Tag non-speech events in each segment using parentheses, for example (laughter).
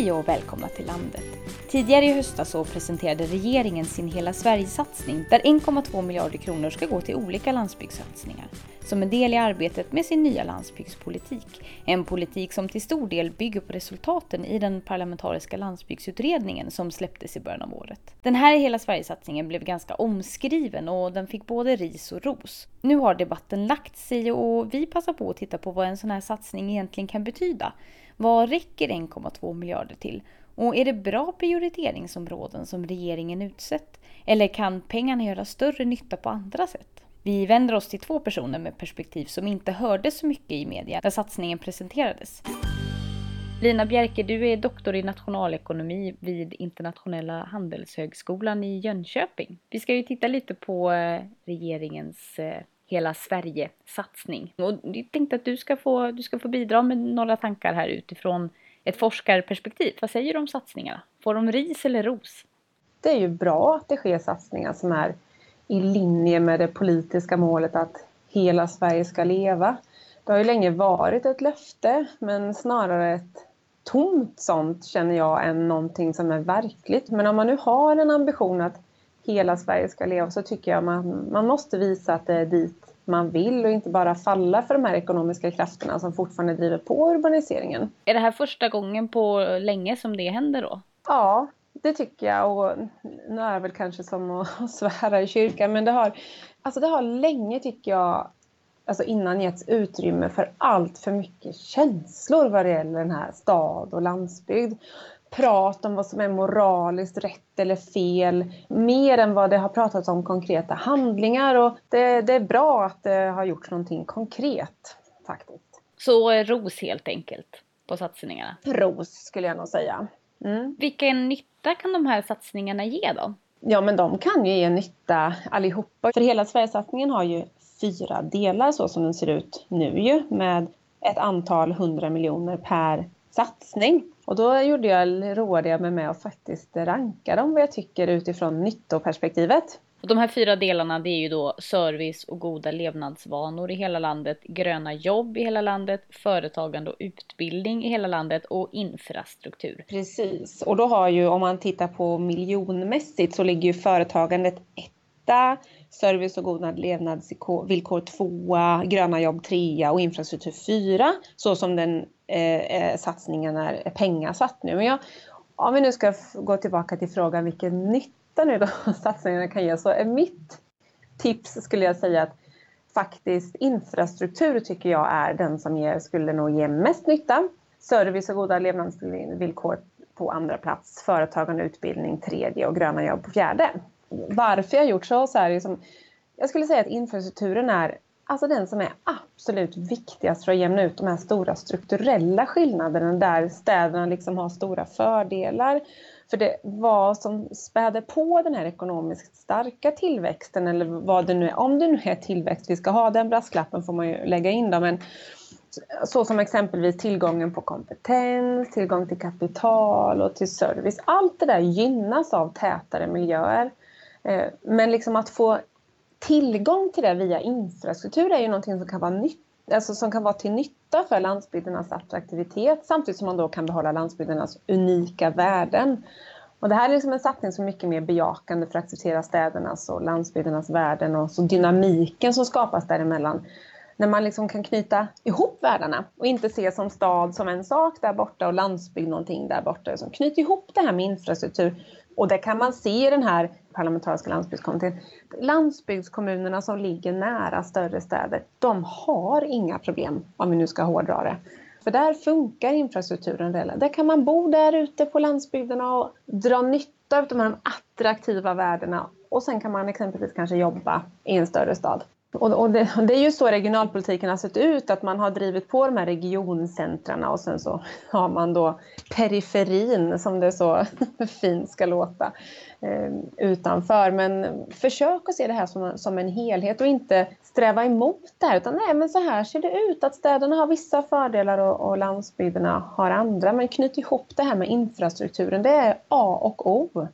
Hej och välkomna till landet. Tidigare i höstas så presenterade regeringen sin Hela Sverige-satsning där 1,2 miljarder kronor ska gå till olika landsbygdssatsningar som en del i arbetet med sin nya landsbygdspolitik. En politik som till stor del bygger på resultaten i den parlamentariska landsbygdsutredningen som släpptes i början av året. Den här Hela Sverige-satsningen blev ganska omskriven och den fick både ris och ros. Nu har debatten lagt sig och vi passar på att titta på vad en sån här satsning egentligen kan betyda. Vad räcker 1,2 miljarder till? Och är det bra prioriteringsområden som regeringen utsett? Eller kan pengarna göra större nytta på andra sätt? Vi vänder oss till två personer med perspektiv som inte hördes så mycket i media när satsningen presenterades. Lina Bjerke, du är doktor i nationalekonomi vid Internationella handelshögskolan i Jönköping. Vi ska ju titta lite på eh, regeringens eh, Hela Sverige-satsning. Och jag tänkte att du ska, få, du ska få bidra med några tankar här utifrån ett forskarperspektiv. Vad säger du om satsningarna? Får de ris eller ros? Det är ju bra att det sker satsningar som är i linje med det politiska målet att hela Sverige ska leva. Det har ju länge varit ett löfte, men snarare ett tomt sånt känner jag än någonting som är verkligt. Men om man nu har en ambition att hela Sverige ska leva så tycker jag man, man måste visa att det är dit man vill och inte bara falla för de här ekonomiska krafterna som fortfarande driver på urbaniseringen. Är det här första gången på länge som det händer då? Ja, det tycker jag. Och nu är det väl kanske som att svära i kyrkan, men det har, alltså det har länge, tycker jag, alltså innan getts utrymme för allt för mycket känslor vad det gäller den här stad och landsbygd. Prat om vad som är moraliskt rätt eller fel, mer än vad det har pratats om konkreta handlingar. Och det, det är bra att det har gjorts någonting konkret, faktiskt. Så ros helt enkelt på satsningarna? Ros skulle jag nog säga. Mm. Vilken nytta kan de här satsningarna ge då? Ja, men de kan ju ge nytta allihopa. För hela Sverigesatsningen har ju fyra delar så som den ser ut nu ju med ett antal hundra miljoner per satsning. Och då gjorde jag, roade jag mig med att faktiskt ranka dem vad jag tycker utifrån nyttoperspektivet. Och de här fyra delarna det är ju då service och goda levnadsvanor i hela landet, gröna jobb i hela landet, företagande och utbildning i hela landet och infrastruktur. Precis, och då har ju om man tittar på miljonmässigt så ligger ju företagandet etta, service och goda levnadsvillkor tvåa, gröna jobb trea och infrastruktur fyra, så som den eh, eh satsningen är, pengasatt nu. Men jag, om vi nu ska gå tillbaka till frågan vilken nytta nytta nu då (laughs) satsningarna kan ge så är mitt tips skulle jag säga att faktiskt infrastruktur tycker jag är den som ger, skulle nog ge mest nytta. Service och goda levnadsvillkor på andra plats, företagande och utbildning tredje och gröna jobb på fjärde. Varför jag gjort så, så är det som, jag skulle säga att infrastrukturen är alltså den som är absolut viktigast för att jämna ut de här stora strukturella skillnaderna där städerna liksom har stora fördelar för det, vad som späder på den här ekonomiskt starka tillväxten eller vad det nu är, om det nu är tillväxt vi ska ha, den brasklappen får man ju lägga in då, men så som exempelvis tillgången på kompetens, tillgång till kapital och till service. Allt det där gynnas av tätare miljöer. Eh, men liksom att få tillgång till det via infrastruktur är ju någonting som kan vara nytt alltså som kan vara till nytta för landsbygdernas attraktivitet samtidigt som man då kan behålla landsbygdernas unika värden. Och det här är liksom en satsning som är mycket mer bejakande för att acceptera städernas och landsbygdernas värden och så dynamiken som skapas däremellan. När man liksom kan knyta ihop världarna och inte se som stad som en sak där borta och landsbygd någonting där borta. Så knyt ihop det här med infrastruktur och det kan man se i den här parlamentariska landsbygdskommittén. Landsbygdskommunerna som ligger nära större städer, de har inga problem om vi nu ska hårdra det. För där funkar infrastrukturen. Där kan man bo där ute på landsbygderna och dra nytta av de här attraktiva värdena och sen kan man exempelvis kanske jobba i en större stad. Och, och det, det, är ju så regionalpolitiken har sett ut, att man har drivit på de här regioncentrarna och sen så har man då periferin, som det så (laughs) fint ska låta, eh, utanför. Men försök att se det här som, som en helhet och inte sträva emot det här, utan nej men så här ser det ut, att städerna har vissa fördelar och, och landsbygderna har andra. Men knyt ihop det här med infrastrukturen, det är A och O.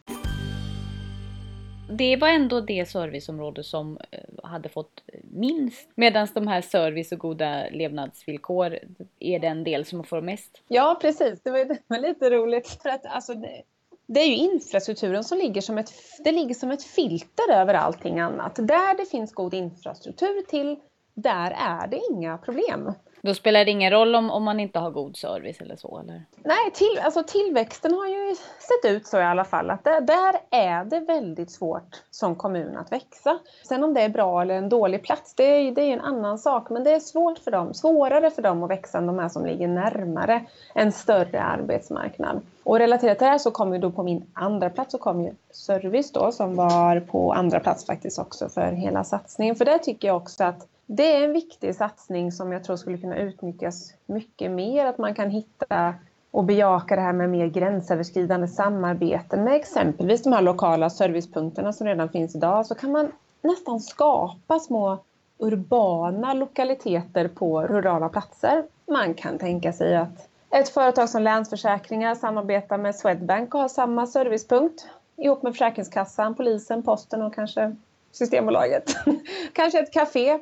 Det var ändå det serviceområde som eh, hade fått minst. Medan de här service och goda levnadsvillkor är den del som får mest. Ja, precis. Det var, det var lite roligt. För att, alltså, det, det är ju infrastrukturen som ligger som, ett, det ligger som ett filter över allting annat. Där det finns god infrastruktur till, där är det inga problem. Då spelar det ingen roll om, om man inte har god service eller så? Eller? Nej, till, alltså tillväxten har ju sett ut så i alla fall att det, där är det väldigt svårt som kommun att växa. Sen om det är bra eller en dålig plats, det är, det är en annan sak. Men det är svårt för dem, svårare för dem att växa än de här som ligger närmare en större arbetsmarknad. Och relaterat till det här så kom ju då på min andra plats så kom ju service då som var på andra plats faktiskt också för hela satsningen. För det tycker jag också att det är en viktig satsning som jag tror skulle kunna utnyttjas mycket mer. Att man kan hitta och bejaka det här med mer gränsöverskridande samarbeten med exempelvis de här lokala servicepunkterna som redan finns idag. Så kan man nästan skapa små urbana lokaliteter på rurala platser. Man kan tänka sig att ett företag som Länsförsäkringar samarbetar med Swedbank och har samma servicepunkt ihop med Försäkringskassan, polisen, posten och kanske Systembolaget. (laughs) kanske ett café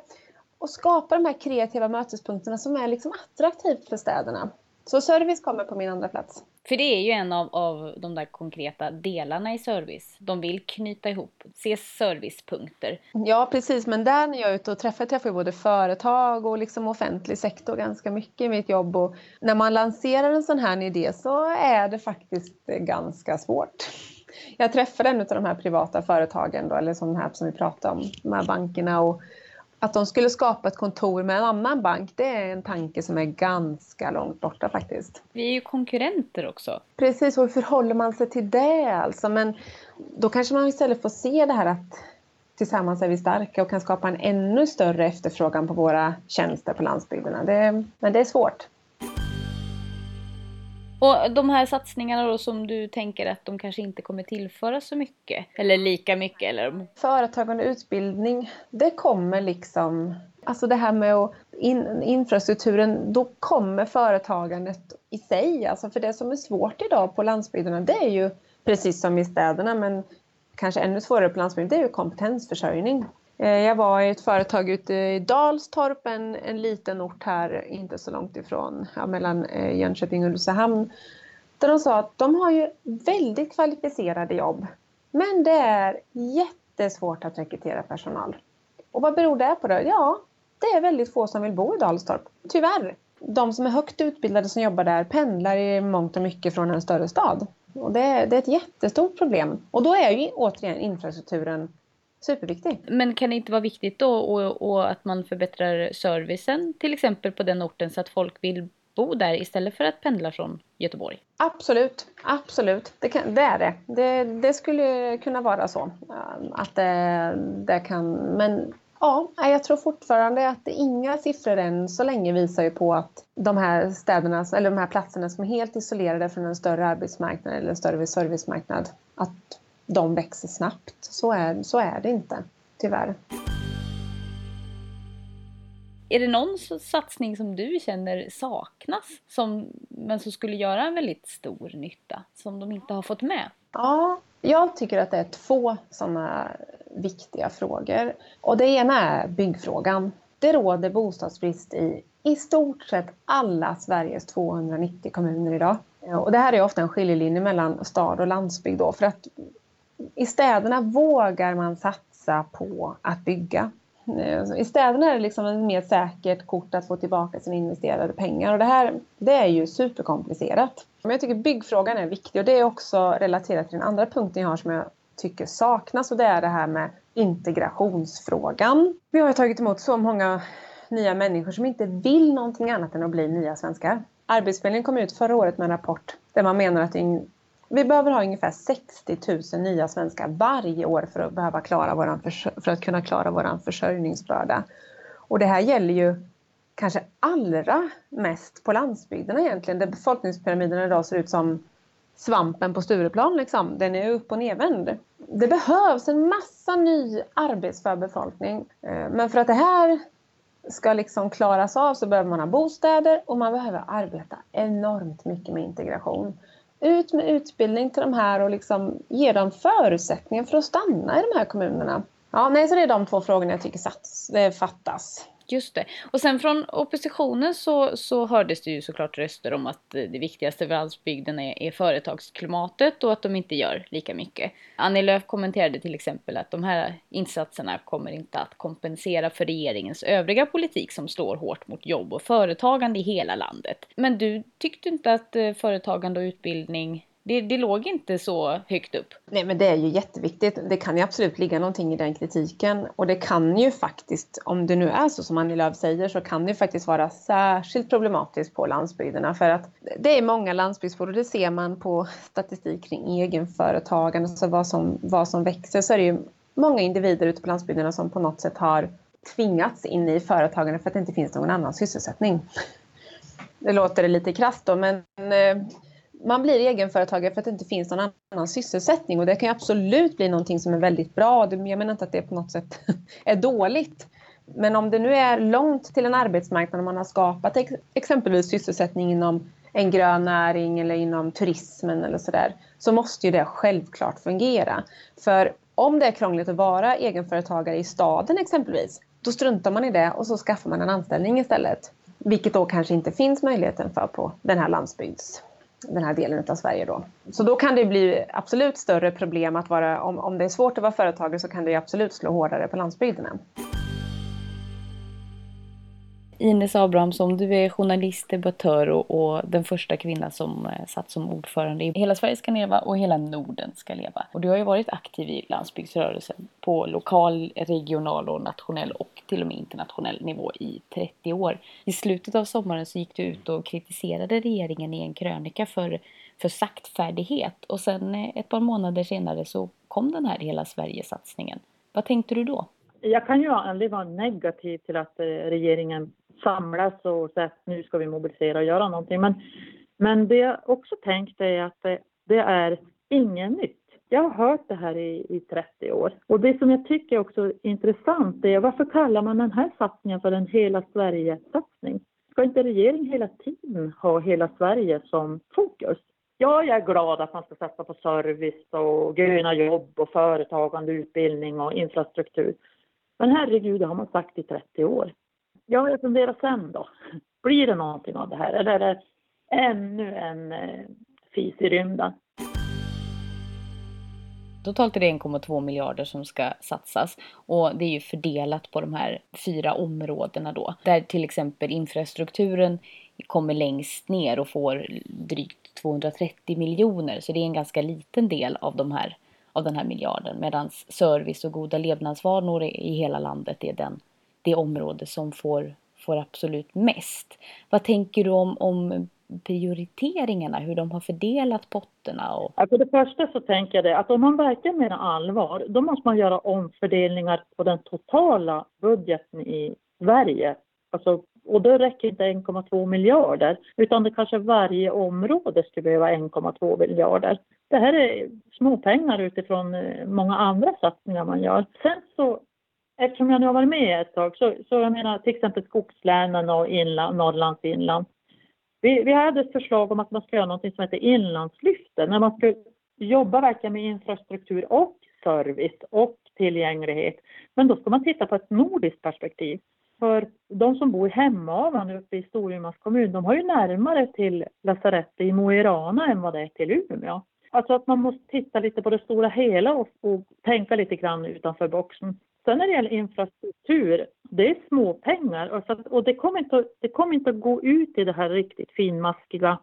och skapa de här kreativa mötespunkterna som är liksom attraktivt för städerna. Så service kommer på min andra plats. För det är ju en av, av de där konkreta delarna i service. De vill knyta ihop, se servicepunkter. Ja, precis. Men där när jag är ute och träffar, träffar jag både företag och liksom offentlig sektor ganska mycket i mitt jobb. Och när man lanserar en sån här idé så är det faktiskt ganska svårt. Jag träffade en av de här privata företagen, då, eller som här som vi pratade om, de här bankerna. Och att de skulle skapa ett kontor med en annan bank, det är en tanke som är ganska långt borta faktiskt. Vi är ju konkurrenter också. Precis, och hur förhåller man sig till det alltså? Men då kanske man istället får se det här att tillsammans är vi starka och kan skapa en ännu större efterfrågan på våra tjänster på landsbygderna. Det, men det är svårt. Och de här satsningarna då som du tänker att de kanske inte kommer tillföra så mycket eller lika mycket? Eller? Företagande utbildning, det kommer liksom Alltså det här med in, infrastrukturen, då kommer företagandet i sig. Alltså för det som är svårt idag på landsbygderna, det är ju precis som i städerna, men kanske ännu svårare på landsbygden, det är ju kompetensförsörjning. Eh, jag var i ett företag ute i Dalstorp, en, en liten ort här, inte så långt ifrån, ja, mellan eh, Jönköping och Ulricehamn. Där de sa att de har ju väldigt kvalificerade jobb. Men det är jättesvårt att rekrytera personal. Och vad beror det på då? Ja, det är väldigt få som vill bo i Dalstorp. Tyvärr. De som är högt utbildade som jobbar där pendlar i mångt och mycket från en större stad. Och det, det är ett jättestort problem. Och då är ju återigen infrastrukturen superviktig. Men kan det inte vara viktigt då och, och att man förbättrar servicen till exempel på den orten så att folk vill bo där istället för att pendla från Göteborg? Absolut, absolut. Det, kan, det är det. det. det. skulle kunna vara så. Att det, det kan, men ja, jag tror fortfarande att inga siffror än så länge visar ju på att de här städerna, eller de här platserna som är helt isolerade från en större arbetsmarknad eller en större servicemarknad, att de växer snabbt. Så är, så är det inte, tyvärr. Är det någon satsning som du känner saknas, som, men som skulle göra en väldigt stor nytta, som de inte har fått med? Ja, jag tycker att det är två sådana viktiga frågor. Och det ena är byggfrågan. Det råder bostadsbrist i i stort sett alla Sveriges 290 kommuner idag. Och det här är ofta en skiljelinje mellan stad och landsbygd då, för att i städerna vågar man satsa på att bygga. Eh, I städerna är det liksom ett mer säkert kort att få tillbaka sina investerade pengar och det här det är ju superkomplicerat. Men jag tycker byggfrågan är viktig och det är också relaterat till den andra punkten jag har som jag tycker saknas och det är det här med integrationsfrågan. Vi har tagit emot så många nya människor som inte vill någonting annat än att bli nya svenskar. Arbetsförmedlingen kom ut förra året med en rapport där man menar att vi behöver ha ungefär 60 000 nya svenskar varje år för att, behöva klara våran för att kunna klara vår försörjningsbörda. Och det här gäller ju kanske allra mest på landsbygden egentligen, där befolkningspyramiden idag ser ut som svampen på Stureplan. Liksom. Den är upp och nedvänd. Det behövs en massa ny arbetsför befolkning. Eh, men för att det här ska liksom klaras av så behöver man ha bostäder och man behöver arbeta enormt mycket med integration ut med utbildning till de här och liksom ge dem förutsättningar för att stanna i de här kommunerna. Ja, nej, så det är de två frågorna jag tycker eh, fattas. Just det. Och sen från oppositionen så, så hördes det ju såklart röster om att det viktigaste för landsbygden är, är företagsklimatet och att de inte gör lika mycket. Annie Lööf kommenterade till exempel att de här insatserna kommer inte att kompensera för regeringens övriga politik som slår hårt mot jobb och företagande i hela landet. Men du tyckte inte att eh, företagande och utbildning det, det låg inte så högt upp. Nej, men det är ju jätteviktigt. Det kan ju absolut ligga någonting i den kritiken. Och det kan ju faktiskt, om det nu är så som Annie Lööf säger, så kan det ju faktiskt vara särskilt problematiskt på landsbygderna. För att det är många landsbygdsbor och det ser man på statistik kring egenföretagande, så vad som, vad som växer, så är det ju många individer ute på landsbygderna som på något sätt har tvingats in i företagande för att det inte finns någon annan sysselsättning. Det låter lite krasst då, men eh, man blir egenföretagare för att det inte finns någon annan sysselsättning och det kan absolut bli någonting som är väldigt bra. Jag menar inte att det på något sätt (laughs) är dåligt. Men om det nu är långt till en arbetsmarknad och man har skapat exempelvis sysselsättning inom en grön näring eller inom turismen eller sådär så måste ju det självklart fungera. För om det är krångligt att vara egenföretagare i staden exempelvis då struntar man i det och så skaffar man en anställning istället. Vilket då kanske inte finns möjligheten för på den här landsbygds den här delen av Sverige då. Så då kan det bli absolut större problem att vara, om, om det är svårt att vara företagare så kan det absolut slå hårdare på landsbygderna. Ines Abrahamsson, du är journalist, debattör och, och, den första kvinnan som eh, satt som ordförande i Hela Sverige ska leva och Hela Norden ska leva. Och du har ju varit aktiv i landsbygdsrörelsen på lokal, regional och nationell och till och med internationell nivå i 30 år. I slutet av sommaren så gick du ut och kritiserade regeringen i en krönika för, för saktfärdighet och sen eh, ett par månader senare så kom den här Hela Sverige-satsningen. Vad tänkte du då? Jag kan ju aldrig vara negativ till att eh, regeringen samlas och säga att nu ska vi mobilisera och göra någonting. Men, men det jag också tänkt är att det, det är inget nytt. Jag har hört det här i, i 30 år. Och det som jag tycker också är intressant är varför kallar man den här satsningen för en Hela Sverige-satsning? Ska inte regeringen hela tiden ha hela Sverige som fokus? Ja, jag är glad att man ska satsa på service och gröna jobb och företagande, utbildning och infrastruktur. Men herregud, det har man sagt i 30 år. Ja, jag funderar sen då. Blir det någonting av det här eller är det ännu en eh, fis i rymden? Totalt är det 1,2 miljarder som ska satsas och det är ju fördelat på de här fyra områdena då. Där till exempel infrastrukturen kommer längst ner och får drygt 230 miljoner så det är en ganska liten del av, de här, av den här miljarden medan service och goda levnadsvanor i hela landet är den det område som får, får absolut mest. Vad tänker du om, om prioriteringarna, hur de har fördelat potterna? Och... Ja, för det första så tänker jag det, att om man verkligen menar allvar, då måste man göra omfördelningar på den totala budgeten i Sverige. Alltså, och då räcker inte 1,2 miljarder, utan det kanske varje område skulle behöva 1,2 miljarder. Det här är småpengar utifrån eh, många andra satsningar man gör. Sen så eftersom jag nu har varit med ett tag, så, så jag menar till exempel skogslänen och inland, Norrlands inland. Vi, vi hade ett förslag om att man ska göra något som heter inlandslyftet, när man ska jobba verkligen med infrastruktur och service och tillgänglighet. Men då ska man titta på ett nordiskt perspektiv. För de som bor i Hemavan uppe i Storumans kommun, de har ju närmare till lasarettet i Mo i Rana än vad det är till Umeå. Alltså att man måste titta lite på det stora hela och, och tänka lite grann utanför boxen. Sen när det gäller infrastruktur, det är småpengar och, att, och det, kommer inte, det kommer inte att gå ut i det här riktigt finmaskiga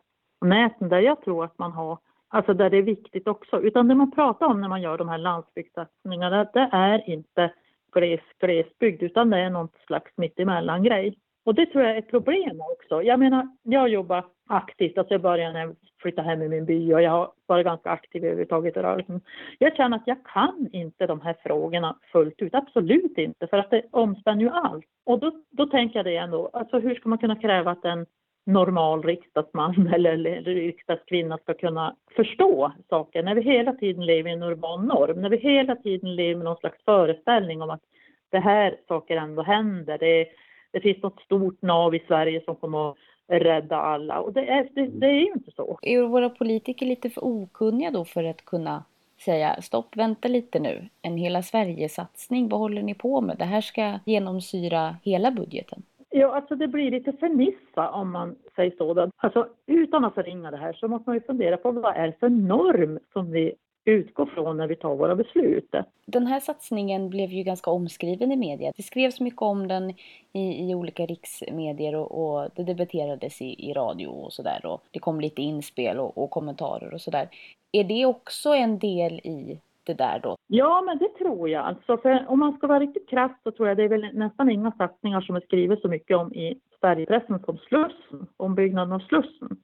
näten där jag tror att man har, alltså där det är viktigt också. Utan det man pratar om när man gör de här landsbygdssatsningarna, det är inte gles, glesbygd utan det är någon slags mittemellan-grej. Och det tror jag är ett problem också. Jag menar, jag jobbar aktivt, alltså jag började när jag flyttade hem i min by och jag har varit ganska aktiv överhuvudtaget i rörelsen. Jag känner att jag kan inte de här frågorna fullt ut, absolut inte, för att det omspänner ju allt. Och då, då tänker jag det ändå, alltså hur ska man kunna kräva att en normal riksdagsman (laughs) eller riksdagskvinna ska kunna förstå saker när vi hela tiden lever i en urban norm, när vi hela tiden lever med någon slags föreställning om att det här saker ändå händer. Det, det finns något stort nav i Sverige som kommer att rädda alla och det är, det, det är ju inte så. Är våra politiker lite för okunniga då för att kunna säga stopp, vänta lite nu. En hela Sverige-satsning, vad håller ni på med? Det här ska genomsyra hela budgeten. Ja, alltså det blir lite fernissa om man säger så. Alltså utan att förringa det här så måste man ju fundera på vad är det för norm som vi utgår från när vi tar våra beslut. Den här satsningen blev ju ganska omskriven i media. Det skrevs mycket om den i, i olika riksmedier och, och det debatterades i, i radio och sådär. Och det kom lite inspel och, och kommentarer och sådär. Är det också en del i det där då? Ja, men det tror jag. Alltså, för om man ska vara riktigt krass så tror jag det är väl nästan inga satsningar som är skrivet så mycket om i Sverigepressen som Slussen, ombyggnaden av Slussen.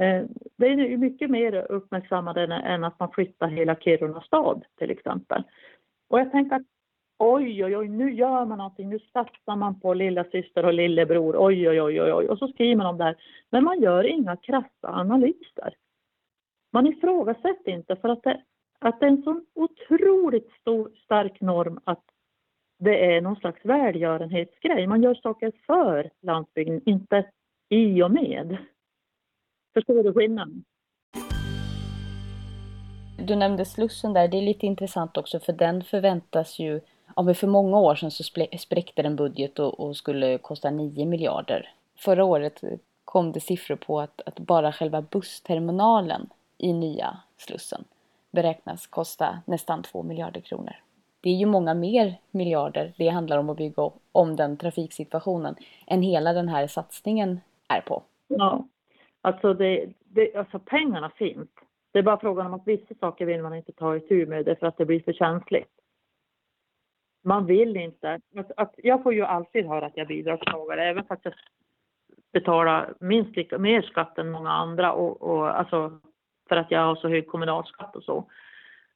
Eh, det är ju mycket mer uppmärksammade än att man flyttar hela Kiruna stad till exempel. Och jag tänker att oj, oj, oj, nu gör man någonting, nu satsar man på lilla syster och lillebror, oj, oj, oj, oj, och så skriver man om det här. Men man gör inga krassa analyser. Man ifrågasätter inte för att det, att det är en sån otroligt stor, stark norm att det är någon slags välgörenhetsgrej. Man gör saker för landsbygden, inte i och med. Förstår du skillnaden? Du nämnde Slussen där, det är lite intressant också för den förväntas ju, ja för många år sedan så spräckte den budget och, och, skulle kosta 9 miljarder. Förra året kom det siffror på att, att bara själva bussterminalen i nya Slussen beräknas kosta nästan 2 miljarder kronor. Det är ju många mer miljarder det handlar om att bygga om den trafiksituationen än hela den här satsningen är på. Ja, Alltså, det, det, alltså pengarna finns. Det är bara frågan om att vissa saker vill man inte ta itu med det för att det blir för känsligt. Man vill inte. Att, att, jag får ju alltid höra att jag bidragstagare, även fast jag betalar minst lika mer skatt än många andra och, och alltså för att jag har så hög kommunalskatt och så.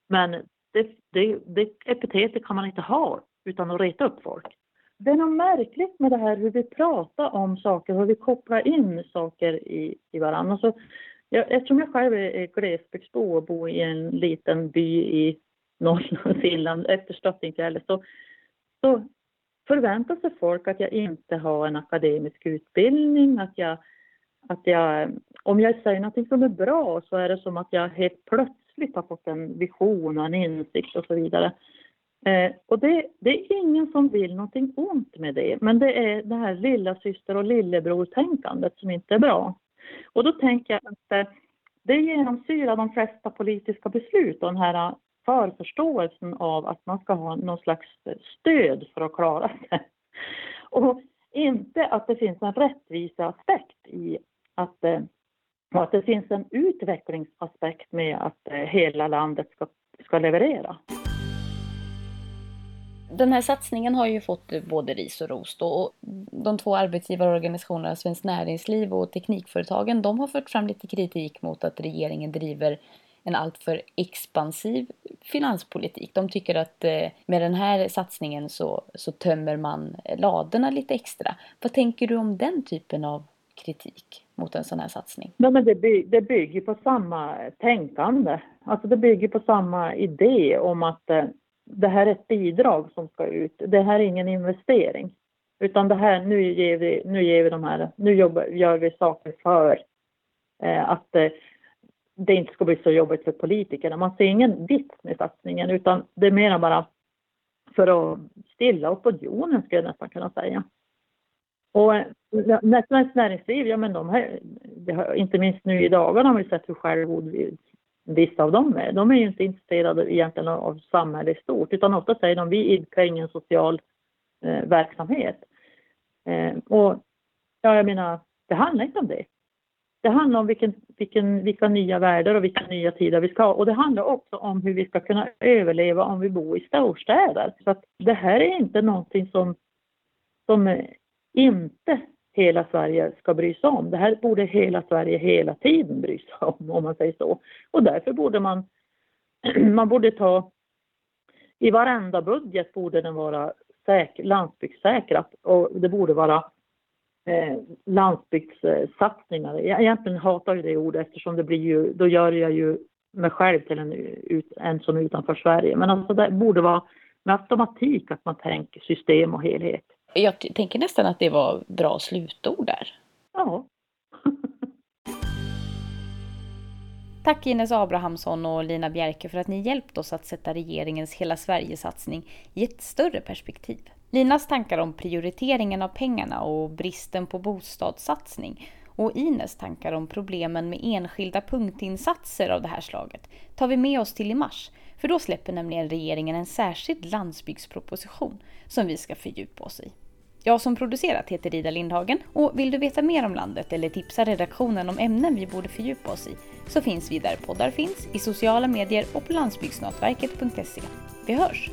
Men det, det, det epitetet kan man inte ha utan att reta upp folk det är något märkligt med det här hur vi pratar om saker, hur vi kopplar in saker i, i varandra. Alltså, jag, eftersom jag själv är glesbygdsbo och bor i en liten by i Norrlands inland, efter Stöttingfjället, så, så förväntar sig folk att jag inte har en akademisk utbildning, att jag, att jag, om jag säger någonting som är bra så är det som att jag helt plötsligt har fått en vision och en insikt och så vidare. Eh, och det, det, är ingen som vill någonting ont med det, men det är det här lilla syster och lillebror-tänkandet som inte är bra. Och då tänker jag att eh, det genomsyrar de flesta politiska beslut och den här eh, förförståelsen av att man ska ha någon slags stöd för att klara sig. (laughs) Och inte att det finns en rättviseaspekt i att, eh, att det finns en utvecklingsaspekt med att eh, hela landet ska, ska leverera. Den här satsningen har ju fått både ris och ros då. Och de två arbetsgivarorganisationerna Svenskt Näringsliv och Teknikföretagen de har fört fram lite kritik mot att regeringen driver en alltför expansiv finanspolitik. De tycker att eh, med den här satsningen så, så tömmer man ladorna lite extra. Vad tänker du om den typen av kritik mot en sån här satsning? Ja, men det, by det bygger på samma tänkande. Alltså det bygger på samma idé om att eh, det här är ett bidrag som ska ut. Det här är ingen investering. Utan det här, nu ger vi, nu ger vi de här, nu jobbar, gör vi saker för eh, att eh, det inte ska bli så jobbigt för politikerna. Man ser ingen vits med satsningen utan det är mer bara för att stilla opinionen skulle jag nästan kunna säga. Och eh, Svenskt Näringsliv, ja men de här, inte minst nu i dagarna har vi sett hur självgod vissa av dem är. De är ju inte intresserade egentligen av samhället i stort utan ofta säger de vi idkar ingen social eh, verksamhet. Eh, och ja, jag menar, det handlar inte om det. Det handlar om vilken, vilken, vilka nya världar och vilka nya tider vi ska ha. Och det handlar också om hur vi ska kunna överleva om vi bor i storstäder. Så att det här är inte någonting som, som eh, inte hela Sverige ska bry sig om. Det här borde hela Sverige hela tiden bry sig om, om man säger så. Och därför borde man, (clears throat) man borde ta, i varenda budget borde den vara säk, landsbygdssäkrat och det borde vara eh, landsbygdssatsningar. Jag egentligen hatar ju det ordet eftersom det blir ju, då gör jag ju mig själv till en, ut, en som är utanför Sverige. Men alltså det borde vara med automatik att man tänker system och helhet jag tänker nästan att det var bra slutord där. Ja. (laughs) Tack Ines Abrahamsson och Lina Bjerke för att ni hjälpt oss att sätta regeringens Hela Sverige-satsning i ett större perspektiv. Linas tankar om prioriteringen av pengarna och bristen på bostadssatsning och Ines tankar om problemen med enskilda punktinsatser av det här slaget tar vi med oss till i mars. För då släpper nämligen regeringen en särskild landsbygdsproposition som vi ska fördjupa oss i. Jag som producerat heter Ida Lindhagen och vill du veta mer om landet eller tipsa redaktionen om ämnen vi borde fördjupa oss i så finns vi där poddar finns, i sociala medier och på landsbygdsnätverket.se. Vi hörs!